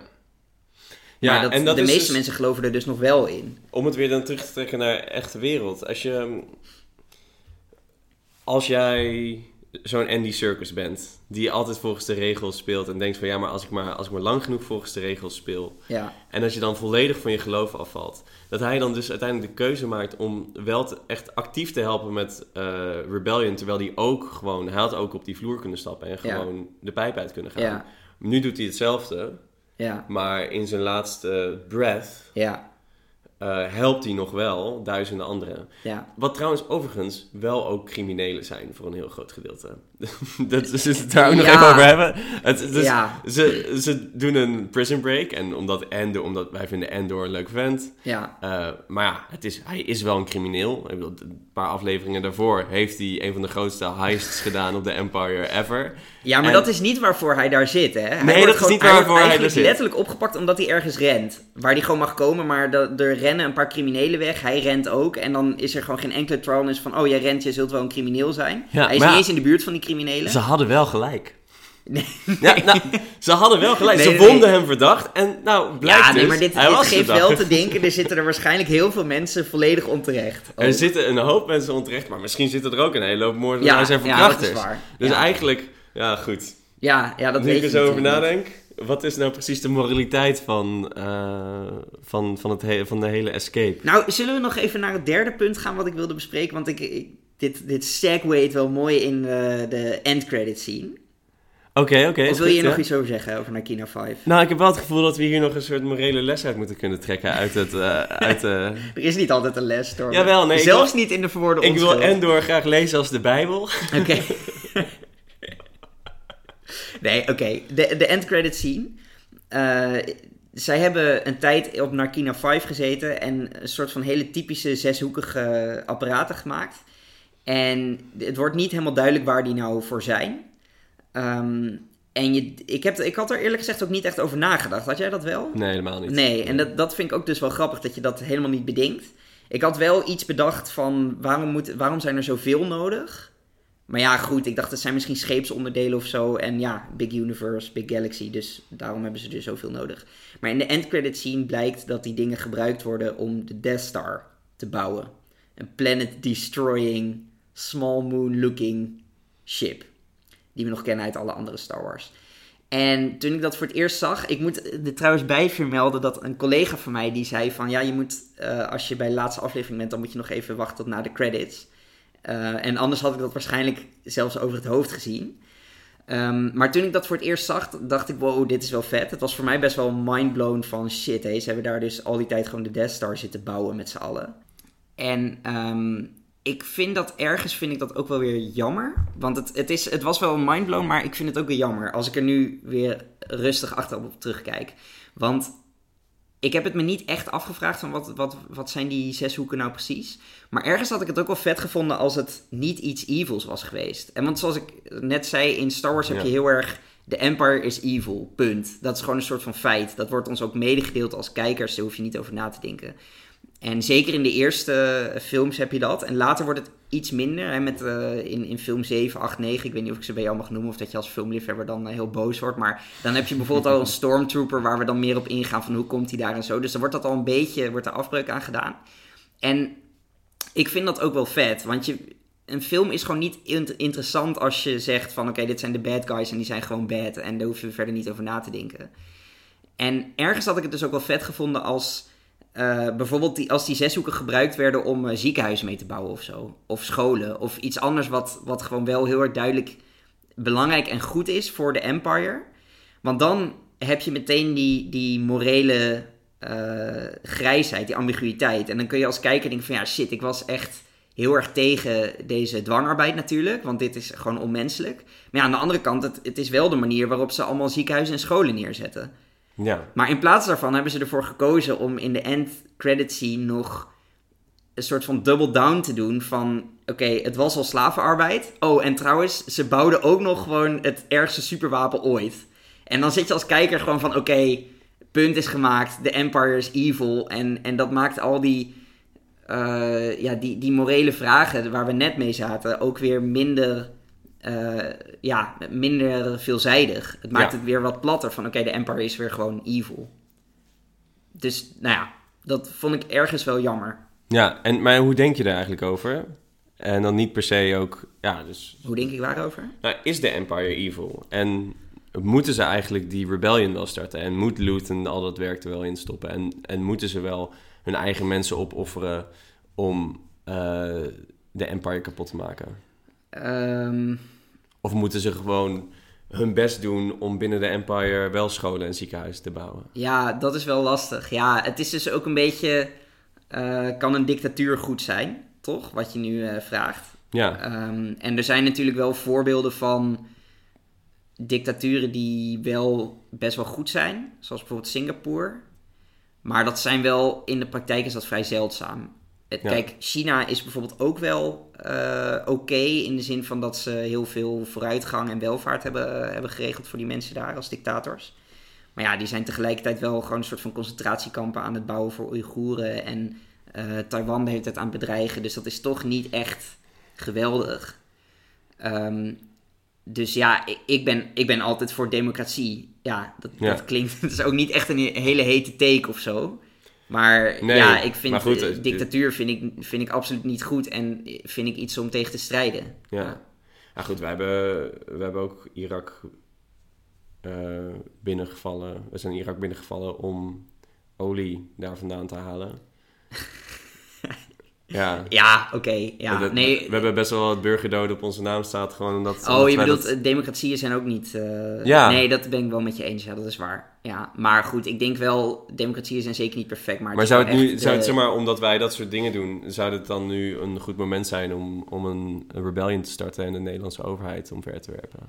Ja, dat, en dat de meeste dus- mensen geloven er dus nog wel in. om het weer dan terug te trekken naar de echte wereld. Als je. Als jij zo'n Andy Circus bent, die altijd volgens de regels speelt en denkt van ja, maar als ik maar, als ik maar lang genoeg volgens de regels speel. Ja, En als je dan volledig van je geloof afvalt. Dat hij dan dus uiteindelijk de keuze maakt om wel te- echt actief te helpen met eh, Rebellion. Terwijl hij ook gewoon, hij had ook op die vloer kunnen stappen en Ja. gewoon de pijp uit kunnen gaan. ja, Nu doet hij hetzelfde, ja, maar in zijn laatste breath ja, eh, helpt hij nog wel duizenden anderen. ja. Wat trouwens overigens wel ook criminelen zijn voor een heel groot gedeelte. dat is het daar ook nog Ja. even over hebben. Het, dus Ja. ze, ze doen een prison break. En omdat omdat wij vinden Endor een leuk vent. ja. Eh, maar ja, het is, hij is wel een crimineel. Ik bedoel, een paar afleveringen daarvoor heeft hij een van de grootste heists gedaan op de Empire ever. Ja, maar En- dat is niet waarvoor hij daar zit, hè? Hij Nee, wordt dat is niet waarvoor hij wordt daar zit. letterlijk opgepakt omdat hij ergens rent. Waar hij gewoon mag komen, maar er rennen een paar criminelen weg. Hij rent ook. En dan is er gewoon geen enkele trialness van... Oh, jij rent, je zult wel een crimineel zijn. Ja, hij is niet eens in de buurt van die criminelen. Ze hadden wel gelijk. Nee. Ja, nou, ze hadden wel gelijk. Nee, ze nee, vonden nee. hem verdacht. En nou, blijkt Ja, nee, dus, maar dit, geeft verdacht. wel te denken. Er zitten er waarschijnlijk heel veel mensen volledig onterecht. Er Ook. zitten een hoop mensen onterecht, maar misschien zitten er ook een hele hoop moordenaars en ja, dat verkrachters. is waar. Dus ja. eigenlijk, ja goed. ja, ja, dat nu weet ik er zo over nadenk, wat is nou precies de moraliteit van, eh, van, van, het he- van de hele escape? Nou, zullen we nog even naar het derde punt gaan wat ik wilde bespreken? Want ik, ik- dit, dit segwayt wel mooi in eh, de end credit scene. Oké, oké. of is wil je goed, nog iets over zeggen over Nakina 5? Nou, ik heb wel het gevoel dat we hier nog een soort morele les uit moeten kunnen trekken uit het... eh, uit, eh, Er is niet altijd een les, door. Jawel, nee, Zelfs wil- niet in de verwoorde ik wil. Endor graag lezen als de Bijbel. Oké. nee, oké. De, de end credit scene. Zij hebben een tijd op Narkina 5 gezeten en een soort van hele typische zeshoekige apparaten gemaakt. En het wordt niet helemaal duidelijk waar die nou voor zijn. Ehm, en je, ik, heb, ik had er eerlijk gezegd ook niet echt over nagedacht. Had jij dat wel? Nee, helemaal niet. Nee, en dat, dat vind ik ook dus wel grappig dat je dat helemaal niet bedenkt. Ik had wel iets bedacht van waarom, moet, waarom zijn er zoveel nodig? Maar ja, goed, ik dacht het zijn misschien scheepsonderdelen of zo. En ja, Big Universe, Big Galaxy, dus daarom hebben ze er zoveel nodig. Maar in de end credit scene blijkt dat die dingen gebruikt worden om de Death Star te bouwen. Een planet-destroying, small moon-looking ship. Die we nog kennen uit alle andere Star Wars. En toen ik dat voor het eerst zag, ik moet er trouwens bij vermelden dat een collega van mij die zei van ja, je moet eh, als je bij de laatste aflevering bent, dan moet je nog even wachten tot na de credits. Eh, en anders had ik dat waarschijnlijk zelfs over het hoofd gezien. Ehm, maar toen ik dat voor het eerst zag, dacht ik, wow, dit is wel vet. Het was voor mij best wel mindblown van shit, hé. Ze hebben daar dus al die tijd gewoon de Death Star zitten bouwen met z'n allen. En ehm, ik vind dat ergens vind ik dat ook wel weer jammer. Want het, het, is, het was wel een mindblown, maar ik vind het ook weer jammer. Als ik er nu weer rustig achterop op terugkijk. Want ik heb het me niet echt afgevraagd van wat, wat, wat zijn die zes hoeken nou precies. Maar ergens had ik het ook wel vet gevonden als het niet iets evils was geweest. En want zoals ik net zei, in Star Wars heb Ja. je heel erg... De Empire is evil, punt. Dat is gewoon een soort van feit. Dat wordt ons ook medegedeeld als kijkers, daar hoef je niet over na te denken. En zeker in de eerste films heb je dat. En later wordt het iets minder. Hè, met, eh, in, in film 7, 8, 9. Ik weet niet of ik ze bij jou mag noemen. Of dat je als filmliefhebber dan eh, heel boos wordt. Maar dan heb je bijvoorbeeld al een Stormtrooper. Waar we dan meer op ingaan van hoe komt hij daar en zo. Dus dan wordt dat al een beetje wordt er afbreuk aan gedaan. En ik vind dat ook wel vet. Want je, een film is gewoon niet int- interessant als je zegt van... Oké, dit zijn de bad guys en die zijn gewoon bad. En daar hoef je verder niet over na te denken. En ergens had ik het dus ook wel vet gevonden als... eh, bijvoorbeeld die, als die zeshoeken gebruikt werden om eh, ziekenhuizen mee te bouwen of zo. Of scholen. Of iets anders wat, wat gewoon wel heel erg duidelijk belangrijk en goed is voor de Empire. Want dan heb je meteen die, die morele eh, grijsheid, die ambiguïteit. En dan kun je als kijker denken van ja shit, ik was echt heel erg tegen deze dwangarbeid natuurlijk. Want dit is gewoon onmenselijk. Maar ja, aan de andere kant, het, het is wel de manier waarop ze allemaal ziekenhuizen en scholen neerzetten. Maar in plaats daarvan hebben ze ervoor gekozen om in de end credit scene nog een soort van double down te doen van... Oké, het was al slavenarbeid. Oh, en trouwens, ze bouwden ook nog gewoon het ergste superwapen ooit. En dan zit je als kijker gewoon van... Oké, punt is gemaakt. De Empire is evil. En, en dat maakt al die, eh, ja, die, die morele vragen waar we net mee zaten... ook weer minder... eh, ja, minder veelzijdig. Het maakt Ja. het weer wat platter van... Oké, de Empire is weer gewoon evil. Dus, nou ja, dat vond ik ergens wel jammer. Ja, en, maar hoe denk je daar eigenlijk over? En dan niet per se ook, ja, dus... Hoe denk ik waarover? Nou, is de Empire evil? En moeten ze eigenlijk die rebellion wel starten? En moet Luton al dat werk er wel in stoppen? En, en moeten ze wel hun eigen mensen opofferen om eh, de Empire kapot te maken? Ehm, Of moeten ze gewoon hun best doen om binnen de Empire wel scholen en ziekenhuizen te bouwen? ja, dat is wel lastig. Ja, het is dus ook een beetje... eh, kan een dictatuur goed zijn, toch? Wat je nu eh, vraagt. Ja, Ehm, en er zijn natuurlijk wel voorbeelden van dictaturen die wel best wel goed zijn. Zoals bijvoorbeeld Singapore. Maar dat zijn wel, in de praktijk is dat vrij zeldzaam. Het- Ja. Kijk, China is bijvoorbeeld ook wel eh, oké in de zin van dat ze heel veel vooruitgang en welvaart hebben, hebben geregeld voor die mensen daar als dictators. Maar ja, die zijn tegelijkertijd wel gewoon een soort van concentratiekampen aan het bouwen voor Oeigoeren. En eh, Taiwan heeft het aan het bedreigen. Dus dat is toch niet echt geweldig. Ehm, dus ja, ik, ik, ben, ik ben altijd voor democratie. Ja, dat, Ja. dat klinkt. Het is ook niet echt een hele hete take of zo. Maar Nee, ja, ik vind maar goed, het- dictatuur vind ik, vind ik absoluut niet goed. En vind ik iets om tegen te strijden. Ja. Ja, goed, wij hebben, we hebben ook Irak eh, binnengevallen. We zijn Irak binnengevallen om olie daar vandaan te halen. ja. Ja, oké. ja, Dat- nee. We hebben best wel wat burgerdoden op onze naam staat. Gewoon omdat, Oh, je bedoelt, dat- eh, democratieën zijn ook niet... eh, Ja. Nee, dat ben ik wel met je eens. Ja, dat is waar. Ja, maar goed, ik denk wel, democratieën zijn zeker niet perfect. Maar, Maar zou het nu, zou het zeg maar, omdat wij dat soort dingen doen, zou het dan nu een goed moment zijn om, om een, een rebellion te starten en de Nederlandse overheid omver te werpen?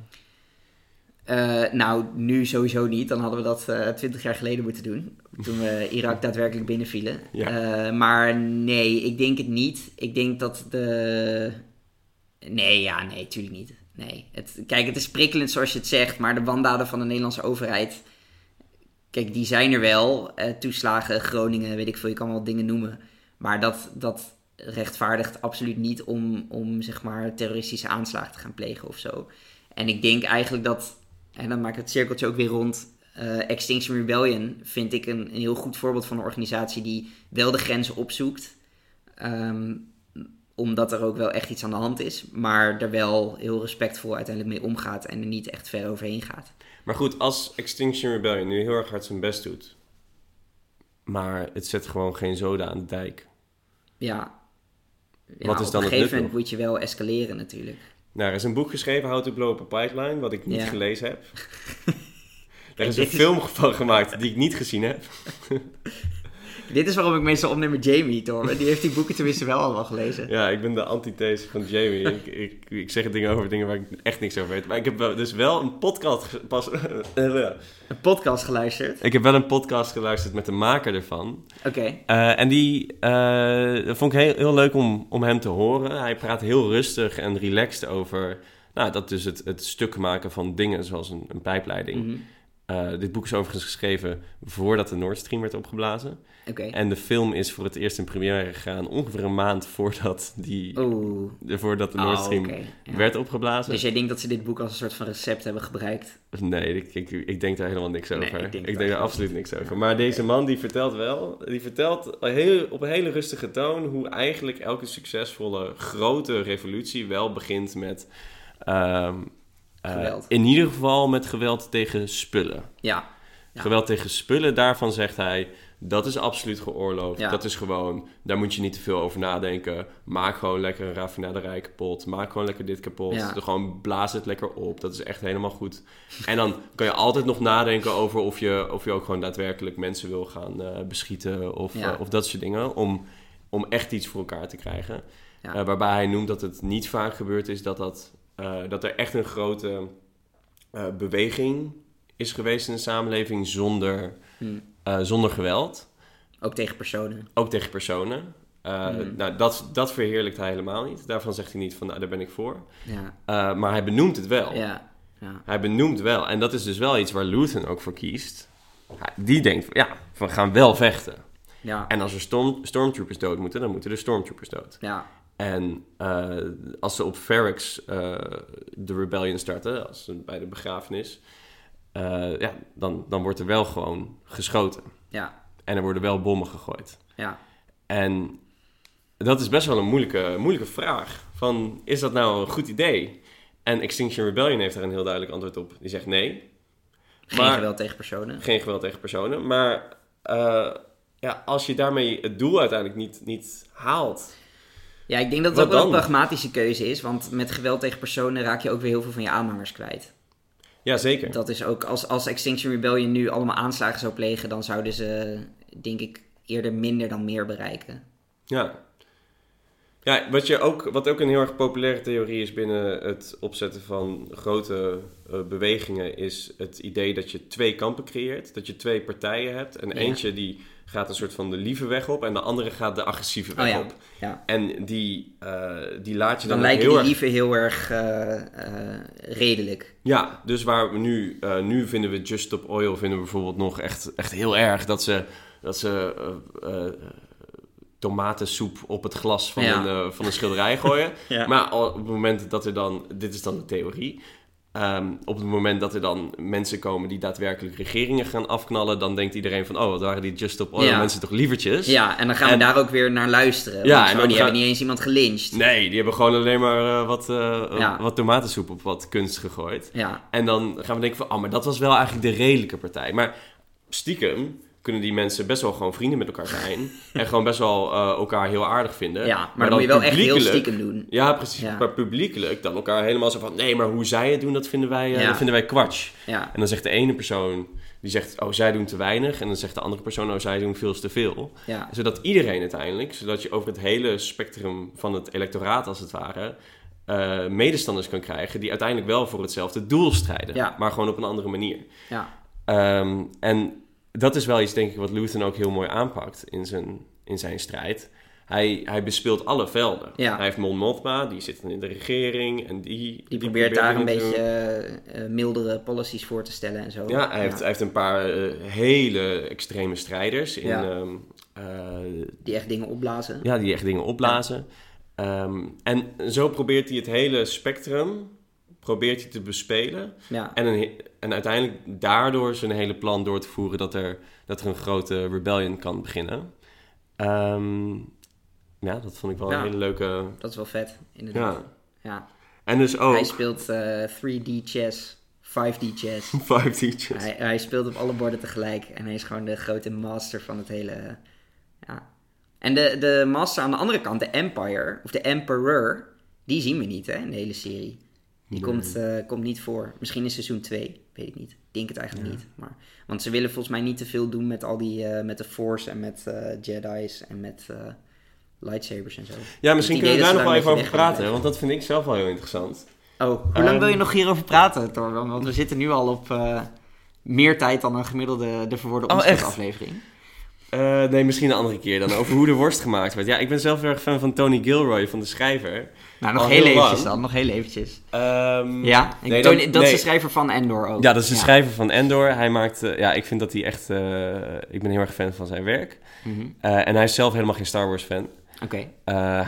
Eh, nou, nu sowieso niet. Dan hadden we dat twintig jaar geleden moeten doen. Toen we Irak daadwerkelijk binnenvielen. Ja. Eh, maar nee, ik denk het niet. Ik denk dat de... Nee, ja, nee, tuurlijk niet. Nee. Het, kijk, het is prikkelend zoals je het zegt, maar de wandaden van de Nederlandse overheid... Kijk, die zijn er wel. Eh, toeslagen, Groningen, weet ik veel, je kan wel dingen noemen. Maar dat, dat rechtvaardigt absoluut niet om, om, zeg maar, terroristische aanslagen te gaan plegen of zo. En ik denk eigenlijk dat, en dan maak ik het cirkeltje ook weer rond... eh, Extinction Rebellion vind ik een, een heel goed voorbeeld van een organisatie die wel de grenzen opzoekt. Ehm, omdat er ook wel echt iets aan de hand is. Maar er wel heel respectvol uiteindelijk mee omgaat en er niet echt ver overheen gaat. Maar goed, als Extinction Rebellion nu heel erg hard zijn best doet, maar het zet gewoon geen zoden aan de dijk. Ja. Ja, Wat is op dan een gegeven moment moet je wel escaleren natuurlijk. Nou, er is een boek geschreven, How to Blow Up a Pipeline, wat ik niet Ja. gelezen heb. er is een film van gemaakt die ik niet gezien heb. Dit is waarom ik meestal opneem met Jamie. Die heeft die boeken tenminste wel allemaal gelezen. Ja, ik ben de antithese van Jamie. ik, ik, ik zeg dingen over dingen waar ik echt niks over weet. Maar ik heb dus wel een podcast... Pas, Een podcast geluisterd. ik heb wel een podcast geluisterd met de maker ervan. Oké. Eh, en die dat vond ik heel, heel leuk om, om hem te horen. Hij praat heel rustig en relaxed over... Nou, dat dus het, het stuk maken van dingen zoals een, een pijpleiding. Mhm. Eh, dit boek is overigens geschreven voordat de Nord Stream werd opgeblazen. En de film is voor het eerst in première gegaan ongeveer een maand voordat, die, Oeh. voordat de Oh, Nord Stream oké. Ja. werd opgeblazen. Dus jij denkt dat ze dit boek als een soort van recept hebben gebruikt? Nee, ik, ik, ik denk daar helemaal niks over. Nee, ik ik denk daar absoluut niks over. Maar deze man die vertelt wel, die vertelt heel, op een hele rustige toon hoe eigenlijk elke succesvolle grote revolutie wel begint met, ehm, eh, Geweld. in ieder geval met geweld tegen spullen. Ja. Ja. Geweld tegen spullen, daarvan zegt hij, dat is absoluut geoorloofd. Ja. Dat is gewoon, daar moet je niet te veel over nadenken. Maak gewoon lekker een raffinaderij kapot. Maak gewoon lekker dit kapot. Ja. Gewoon blaas het lekker op. Dat is echt helemaal goed. En dan kan je altijd nog nadenken over of je, of je ook gewoon daadwerkelijk mensen wil gaan eh, beschieten. Of, Ja. eh, of dat soort dingen. Om, om echt iets voor elkaar te krijgen. Eh, waarbij hij noemt dat het niet vaak gebeurd is dat, dat, eh, dat er echt een grote eh, beweging is geweest in de samenleving zonder, Hm. eh, zonder geweld. Ook tegen personen. Ook tegen personen. Hmm. nou, dat, dat verheerlijkt hij helemaal niet. Daarvan zegt hij niet van, nou, daar ben ik voor. Ja. Maar hij benoemt het wel. Ja. Ja. Hij benoemt wel. En dat is dus wel iets waar Luthen ook voor kiest. Die denkt, van, ja, we gaan wel vechten. Ja. En als er storm, stormtroopers dood moeten, dan moeten er stormtroopers dood. Ja. En eh, als ze op Ferrix eh, de rebellion starten, als ze bij de begrafenis, eh, ja, dan, dan wordt er wel gewoon geschoten. Ja. En er worden wel bommen gegooid. Ja. En dat is best wel een moeilijke, moeilijke vraag. Van, is dat nou een goed idee? En Extinction Rebellion heeft daar een heel duidelijk antwoord op. Die zegt nee, Geen Maar- geweld tegen personen. geen geweld tegen personen. Maar ja, als je daarmee het doel uiteindelijk niet, niet haalt... Ja, ik denk dat het ook wel een pragmatische keuze is. Want met geweld tegen personen raak je ook weer heel veel van je aanhangers kwijt. Ja, zeker. Dat is ook, als, als Extinction Rebellion nu allemaal aanslagen zou plegen, dan zouden ze, denk ik, eerder minder dan meer bereiken. Ja. Ja, wat, je ook, wat ook een heel erg populaire theorie is binnen het opzetten van grote eh, bewegingen, is het idee dat je twee kampen creëert. Dat je twee partijen hebt. En Ja. eentje die gaat een soort van de lieve weg op en de andere gaat de agressieve weg Oh ja. op. Ja. En die, eh, die laat je dan, Dan lijken heel die erg... lieven heel erg eh, eh, redelijk. Ja, dus waar we nu, nu vinden we Just Stop Oil vinden we bijvoorbeeld nog echt, echt heel erg dat ze, dat ze tomatensoep op het glas van, Ja. een, van een schilderij gooien. Ja. Maar op het moment dat er dan, dit is dan de theorie, ehm, op het moment dat er dan mensen komen die daadwerkelijk regeringen gaan afknallen, dan denkt iedereen van, oh, wat waren die Just Stop Oil Ja. mensen toch lievertjes? Ja, en dan gaan we daar ook weer naar luisteren. Ja, Want en zo, die gaan- hebben niet eens iemand gelyncht. Nee, die hebben gewoon alleen maar eh, wat, eh, Ja. wat tomatensoep op wat kunst gegooid. Ja, En dan gaan we denken van, oh, maar dat was wel eigenlijk de redelijke partij. Maar stiekem kunnen die mensen best wel gewoon vrienden met elkaar zijn. en gewoon best wel eh, elkaar heel aardig vinden. ja maar, dan moet je wel echt heel stiekem doen. Ja, precies. Ja. Maar publiekelijk dan elkaar helemaal zo van, nee, maar hoe zij het doen, dat vinden wij, Ja. dat vinden wij kwatsch. Ja, En dan zegt de ene persoon, die zegt, oh, zij doen te weinig. En dan zegt de andere persoon, oh, zij doen veel te veel. Zodat iedereen uiteindelijk, zodat je over het hele spectrum van het electoraat als het ware, eh, medestanders kan krijgen die uiteindelijk wel voor hetzelfde doel strijden. Maar gewoon op een andere manier. ja. Ehm, en dat is wel iets, denk ik, wat Luthen ook heel mooi aanpakt in zijn, in zijn strijd. Hij, hij bespeelt alle velden. Ja. Hij heeft Mon Mothma, die zit in de regering en die... Die, probeert daar een beetje eh, mildere policies voor te stellen en zo. Ja, hij heeft, hij heeft een paar eh, hele extreme strijders in, Ja. ehm, eh, Die echt dingen opblazen. Ja, die echt dingen opblazen. Ehm, en zo probeert hij het hele spectrum probeert hij te bespelen. Ja, En, een, en uiteindelijk daardoor zijn hele plan door te voeren dat er, dat er een grote rebellion kan beginnen. Ehm, ja, dat vond ik wel Ja. een hele leuke... dat is wel vet, inderdaad. Ja. Ja. En dus ook... Hij speelt eh, 3D chess, 5D chess. Five teachers. hij, hij speelt op alle borden tegelijk en hij is gewoon de grote master van het hele. Ja. En de, de master aan de andere kant, de Empire, of de Emperor, die zien we niet hè, in de hele serie. Die komt, eh, komt niet voor. Misschien in seizoen 2, weet ik niet. Ik denk het eigenlijk niet. Maar, want ze willen volgens mij niet te veel doen met al die, eh, met de Force en met eh, Jedi's en met eh, lightsabers en zo. Ja, misschien Dus kunnen het we daar nog wel even over praten, want dat vind ik zelf wel heel interessant. Oh, hoe Ehm, lang wil je nog hierover praten, Torben? Want we zitten nu al op eh, meer tijd dan een gemiddelde De Verwoorde Oh, aflevering. Eh, nee, misschien een andere keer dan over hoe de worst gemaakt werd. Ja, ik ben zelf heel erg fan van Tony Gilroy, van de schrijver. Nou, nog heel heel eventjes lang. dan, nog heel eventjes. Ehm, Ja, nee, Tony- dat is de schrijver van Endor ook. Ja, dat is de schrijver van Endor. Hij maakt, ja, ik vind dat hij echt, eh, ik ben heel erg fan van zijn werk. Mhm. Eh, en hij is zelf helemaal geen Star Wars fan. Oké,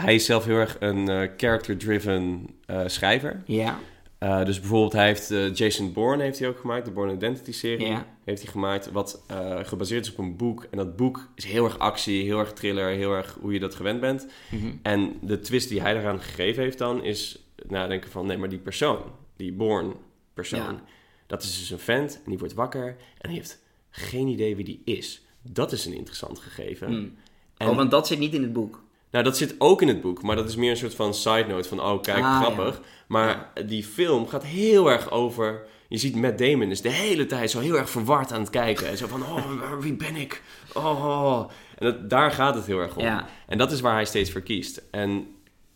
hij is zelf heel erg een character-driven schrijver. ja. Eh, dus bijvoorbeeld, hij heeft eh, Jason Bourne heeft hij ook gemaakt, de Bourne Identity-serie. Ja. Heeft hij gemaakt, wat eh, gebaseerd is op een boek. En dat boek is heel erg actie, heel erg thriller, heel erg hoe je dat gewend bent. Mhm. En de twist die hij daaraan gegeven heeft dan, is nadenken van... Nee, maar die persoon, die Bourne-persoon, Ja. dat is dus een vent en die wordt wakker en hij heeft geen idee wie die is. Dat is een interessant gegeven. Hmm. En- Oh, want dat zit niet in het boek. Nou, dat zit ook in het boek, maar dat is meer een soort van side note van, oh kijk, Ah, grappig. Maar die film gaat heel erg over, je ziet Matt Damon is de hele tijd zo heel erg verward aan het kijken. En zo van, oh, wie ben ik? Oh, en dat, daar gaat het heel erg om. Ja. En dat is waar hij steeds voor kiest. En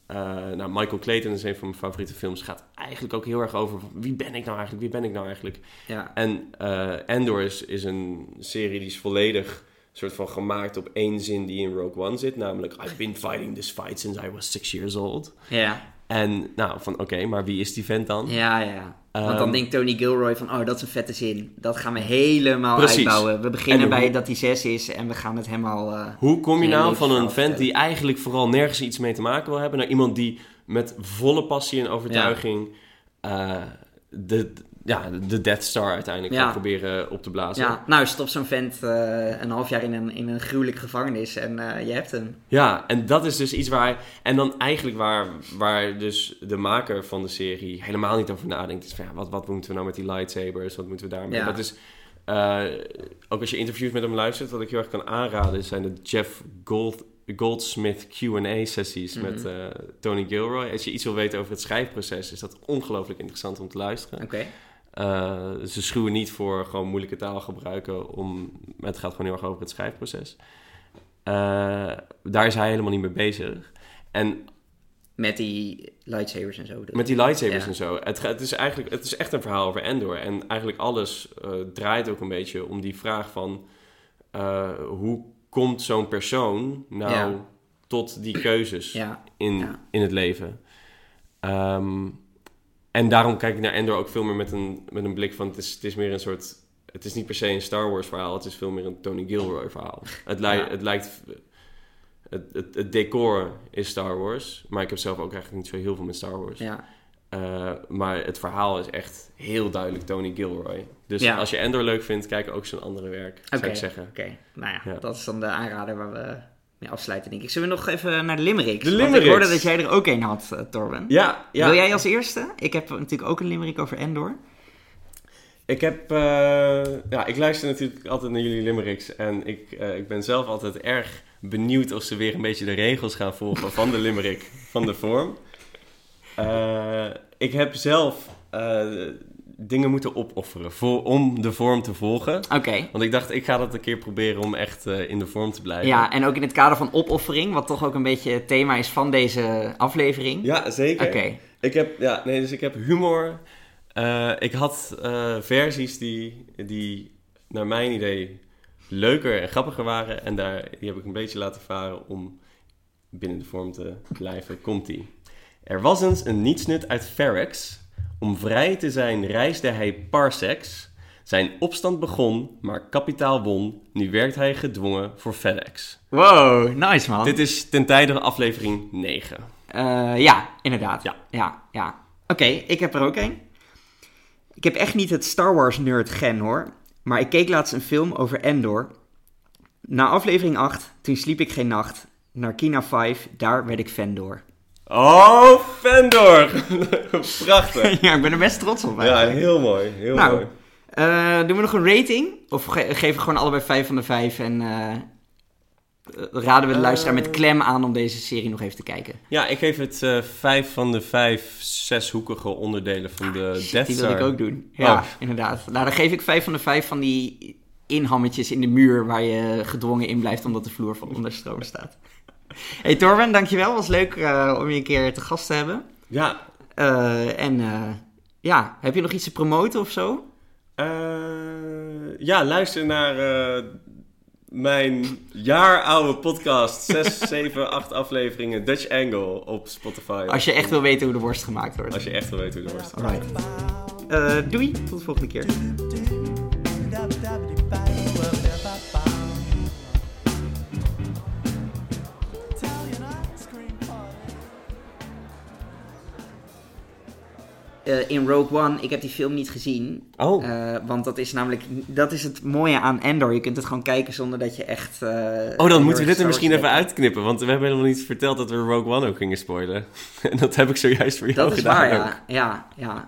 eh, nou, Michael Clayton is een van mijn favoriete films, gaat eigenlijk ook heel erg over, wie ben ik nou eigenlijk, wie ben ik nou eigenlijk? Ja, En eh Endor is, is een serie die is volledig soort van gemaakt op één zin die in Rogue One zit. Namelijk, I've been fighting this fight since I was six years old. ja, En nou, van oké, maar wie is die vent dan? ja. ja. Want dan Ehm, denkt Tony Gilroy van, oh, dat is een vette zin. Dat gaan we helemaal Precies. uitbouwen. We beginnen En bij hoe- dat hij zes is en we gaan het helemaal... eh, Hoe kom je nou van een vent die eigenlijk vooral nergens iets mee te maken wil hebben... naar iemand die met volle passie en overtuiging eh, de, ja, de Death Star uiteindelijk Ja. proberen op te blazen? Ja, nou stop zo'n vent eh, een half jaar in een, in een gruwelijke gevangenis en eh, je hebt hem. Ja, en dat is dus iets waar. En dan eigenlijk waar, waar dus de maker van de serie helemaal niet over nadenkt. Is van, ja, wat, wat moeten we nou met die lightsabers? Wat moeten we daarmee? Ja. Dat is... eh, ook als je interviews met hem luistert, wat ik heel erg kan aanraden, zijn de Jeff Gold, Goldsmith Q&A sessies Mhm. met Tony Gilroy. Als je iets wil weten over het schrijfproces, is dat ongelooflijk interessant om te luisteren. Oké. Eh, ze schuwen niet voor gewoon moeilijke taal gebruiken. Om, het gaat gewoon heel erg over het schrijfproces. Eh, daar is hij helemaal niet mee bezig. En Met die lightsabers en zo. met die lightsabers Ja. en zo. Het, het, is eigenlijk, het is echt een verhaal over Endor. En eigenlijk alles eh, draait ook een beetje om die vraag van... hoe komt zo'n persoon nou Ja. tot die keuzes Ja, in, in het leven? Ehm, en daarom kijk ik naar Endor ook veel meer met een, met een blik van... Het is, het is meer een soort... Het is niet per se een Star Wars verhaal. Het is veel meer een Tony Gilroy verhaal. Het, Ja. het lijkt... Het, het, het decor is Star Wars. Maar ik heb zelf ook eigenlijk niet zo heel veel met Star Wars. ja. Eh, maar het verhaal is echt heel duidelijk Tony Gilroy. Dus Ja. als je Endor leuk vindt, kijk ook zijn andere werk, zou ik zeggen. Oké, nou ja, Ja. dat is dan de aanrader waar we mee afsluiten, denk ik. Zullen we nog even naar de limericks? De Want ik hoorde dat jij er ook een had, eh, Torben. Ja, ja. Wil jij als eerste? Ik heb natuurlijk ook een limerick over Endor. Ik heb... eh, ja, ik luister natuurlijk altijd naar jullie limericks. En ik, eh, ik ben zelf altijd erg benieuwd of ze weer een beetje de regels gaan volgen van de limerick, van de vorm. Ik heb zelf dingen moeten opofferen voor, om de vorm te volgen. Oké. Want ik dacht, ik ga dat een keer proberen om echt eh, in de vorm te blijven. Ja, en ook in het kader van opoffering, wat toch ook een beetje het thema is van deze aflevering. Ja, zeker. Oké. Ik heb, ja, nee, dus ik heb humor. Eh, ik had eh, versies die, die naar mijn idee leuker en grappiger waren. En daar, die heb ik een beetje laten varen om binnen de vorm te blijven. Komt-ie. Er was eens een nietsnut uit Ferex. Om vrij te zijn reisde hij parsecs. Zijn opstand begon, maar kapitaal won. Nu werkt hij gedwongen voor FedEx. Wow, nice man. Dit is ten tijde aflevering 9. Eh, ja, inderdaad. Ja. ja, ja. Oké, ik heb er ook een. Ik heb echt niet het Star Wars nerd gen hoor. Maar ik keek laatst een film over Endor. Na aflevering 8, toen sliep ik geen nacht. Naar Kina 5, daar werd ik fan door. Oh, Fendor! Prachtig. ja, ik ben er best trots op. Ja, heel mooi. Heel Nou, mooi. Eh, doen we nog een rating? Of ge- geven we gewoon allebei 5 van de 5 en eh, eh, raden we de Eh. luisteraar met klem aan om deze serie nog even te kijken? Ja, ik geef het eh, vijf van de vijf zeshoekige onderdelen van de Shit, Death die wil ik ook doen. Ja, Oh. inderdaad. Nou, dan geef ik 5 van de 5 van die inhammetjes in de muur waar je gedwongen in blijft omdat de vloer van onder stroom staat. Hey Torben, dankjewel. Was leuk eh, om je een keer te gast te hebben. Ja, Eh, en eh, ja, heb je nog iets te promoten of zo? ja, luister naar mijn jaaroude podcast. Zes, zeven, acht afleveringen Dutch Angle op Spotify. Als je echt wil weten hoe de worst gemaakt wordt. Als je echt wil weten hoe de worst Alright. Eh, doei, tot de volgende keer. Eh, in Rogue One, ik heb die film niet gezien. Oh, Eh, want dat is namelijk, dat is het mooie aan Endor. Je kunt het gewoon kijken zonder dat je echt... eh, oh dan moeten we dit er misschien even uitknippen. Want we hebben helemaal niet verteld dat we Rogue One ook gingen spoilen. en dat heb ik zojuist voor jou Dat is gedaan waar, ook. ja. ja. Ja,